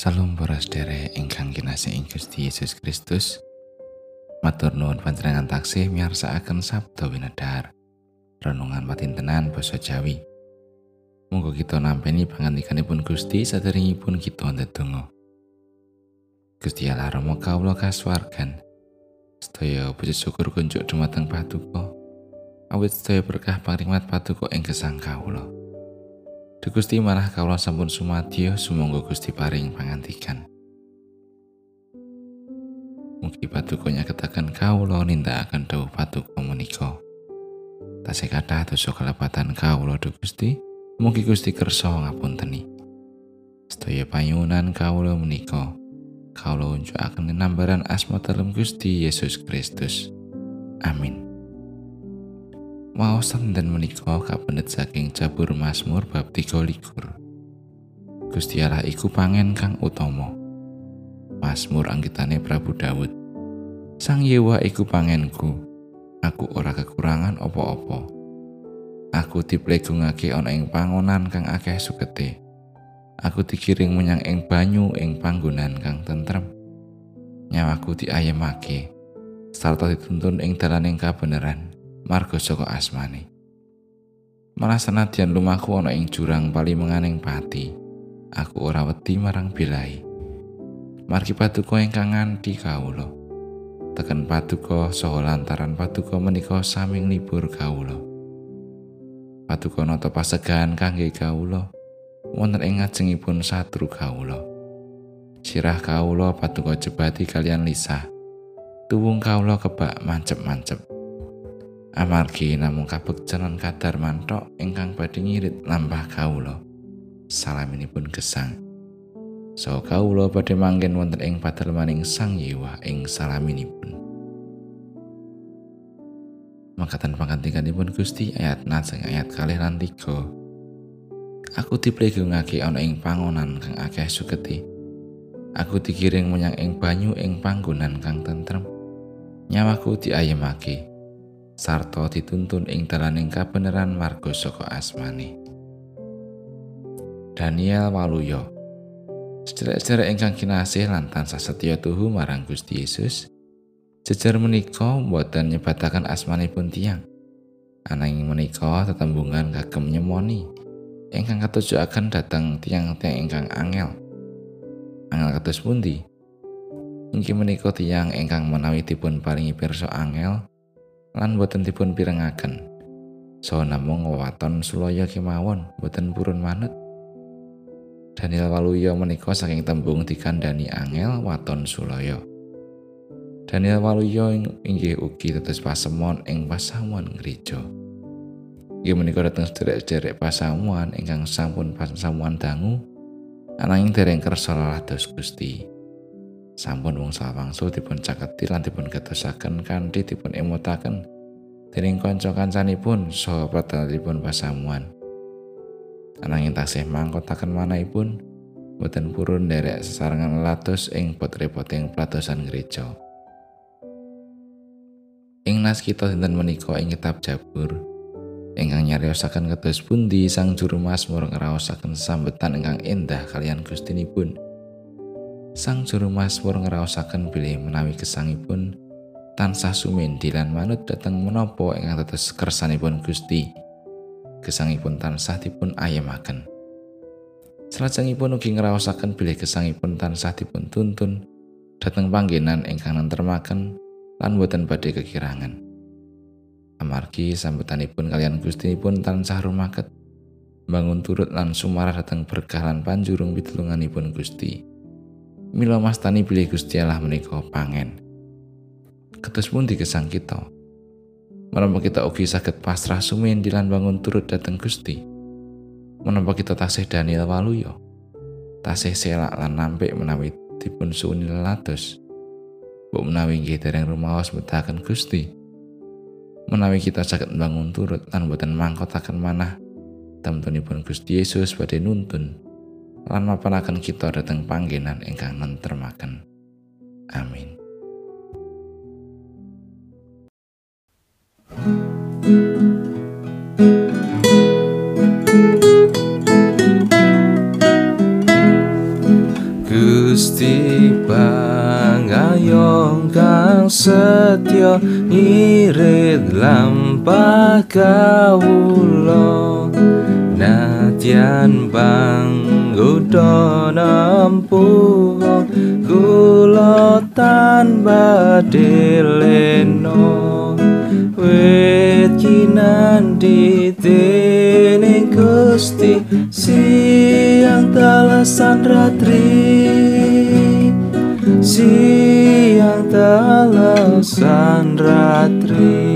Salam para sedherek ingkang kinasih ing Gusti Yesus Kristus. Matur nuwun panjenengan taksih miyarsakaken sabda winedhar. Renungan patintenan basa Jawi. Monggo kita nampi pangandikanipun Gusti saderengipun kita ndedonga. Gusti Allah Rama kawula kasuwargan. Sedaya puji syukur kunjuk dumateng Paduka. Awit sedaya berkah pangrimat Paduka ing gesang kawula. Duh Gusti marah kawula sampun sumadyo sumangga Gusti paring pangantikan. Mugi paduka nyaketaken kawula nindakaken dawuh paduka menika. Tasih kathah dosa kelepatan kawula Duh Gusti, mugi Gusti kersa ngapunteni. Sedaya panyunan kawula menika kawula unjukaken nambaran asma dalem Gusti Yesus Kristus. Amin. Waosan dan menika kapendet saking Jabur Mazmur bab 23. Gusti Allah iku pangen kang utama. Mazmur anggitane Prabu Daud. Sang Yewa iku pangenku. Aku ora kekurangan opo-opo. Aku diplegungake ana ing pangonan kang akeh sukete. Aku dikiring menyang ing banyu ing panggonan kang tentrem. Nyawaku diayemake sarta dituntun ing dalaning kabeneran. Marga saka asmane. Malah senadyan lumaku ana ing jurang pali menganing pati, aku ora wedi marang bilai. Margi paduka ingkang nganti kawula. Teken paduka saha lantaran paduka menika saming libur kawula. Paduka nata pasegahan kangge kawula wonten ing ngajengipun satru kawula. Sirah kawula paduka jebati kalian lisah. Tuwung kawula kebak mancep-mancep. Amargi namung kabektenan kadar mantok ingkang badhe ngirit lampah kawula. Salaminipun gesang. So kawula badhe manggen wonten ing padelmaning sang yewa ing salaminipun. Makatan pangantikanipun Gusti ayat naseng ayat kalih lan aku diplegungake ana ing pangonan kang akeh suketi aku dikiring menyang ing banyu ing panggonan kang tentrem. Nyawaku diayemake sarta dituntun ing dalaning kabeneran marga saka asmane. Daniel Waluyo Sederek-sederek ingkang kinasih lan tansah setya tuhu marang Gusti Yesus. Jejer menika mboten nyebataken asmanipun tiang. Ananging menika tetembungan kagem nyemoni ingkang katujuaken dhateng tiang-tiang ingkang angel. Angel kados pundi? Inggih menika tiang ingkang menawi dipun paringi pirsa angel lan boten dipun pirengaken. So namung wewaton sulaya kemawon boten purun manut. Daniel Waluyo menika saking tembung dikandani angel waton sulaya. Daniel Waluyo inggih ugi tetes pasemon ing pasamuan gereja. Inggih menika dhateng sederek-sederek pasamuan ingkang sampun pasamuan dangu ananging dereng kersa lados Gusti. Sampun wong sawangsul dipun caketi lan dipun gatosaken kanthi dipun emotaken dening kanca-kancanipun saha pratanipun pasamuan. Ananging tasih mangkotaken manahipun boten purun derek sesarengan latos ing pot-repoting platosan gereja. Ing nas kita dinten menika ing kitab Jabur ingkang nyariosaken kados pundi sang juru Mazmur ngraosaken sambetan ingkang endah kalian Gustinipun. Pun. Sang juru Mazmur ngraosaken bilih menawi gesangipun tansah sumendhi lan manut dhateng menapa ingkang tetes kersanipun Gusti. Gesangipun tansah dipun ayemaken. Salajengipun ugi ngraosaken bilih gesangipun tansah dipun tuntun dhateng panggenan ingkang nentremaken lan boten badhe kekirangan. Amargi sambutanipun kalian Gustinipun tansah rumaket bangun turut lan sumarah dhateng berkah lan panjurung pitulunganipun Gusti. Mila mastani bilih Gusti Allah menika pangen. Ketus pun dikesang kita. Menapa kita ugi saged pasrah sumin dilan bangun turut dateng Gusti. Menapa kita tasih Daniel Waluyo. Tasih selak lan nampik menawi dipun suuni lelados. Buk menawi nggih dereng rumaos betahaken Gusti. Menawi kita saged bangun turut lan boten mangkotaken manah temtunipun Gusti Yesus badhe nuntun lan mapanaken kita dateng panggenan ingkang nentremaken. Amin. Good. pangayong kang setya irit lampah kawula nadyan panggoda nampuh kula tanpa deleno wit kinandi dening Gusti siang talasan ratri siang talasan ratri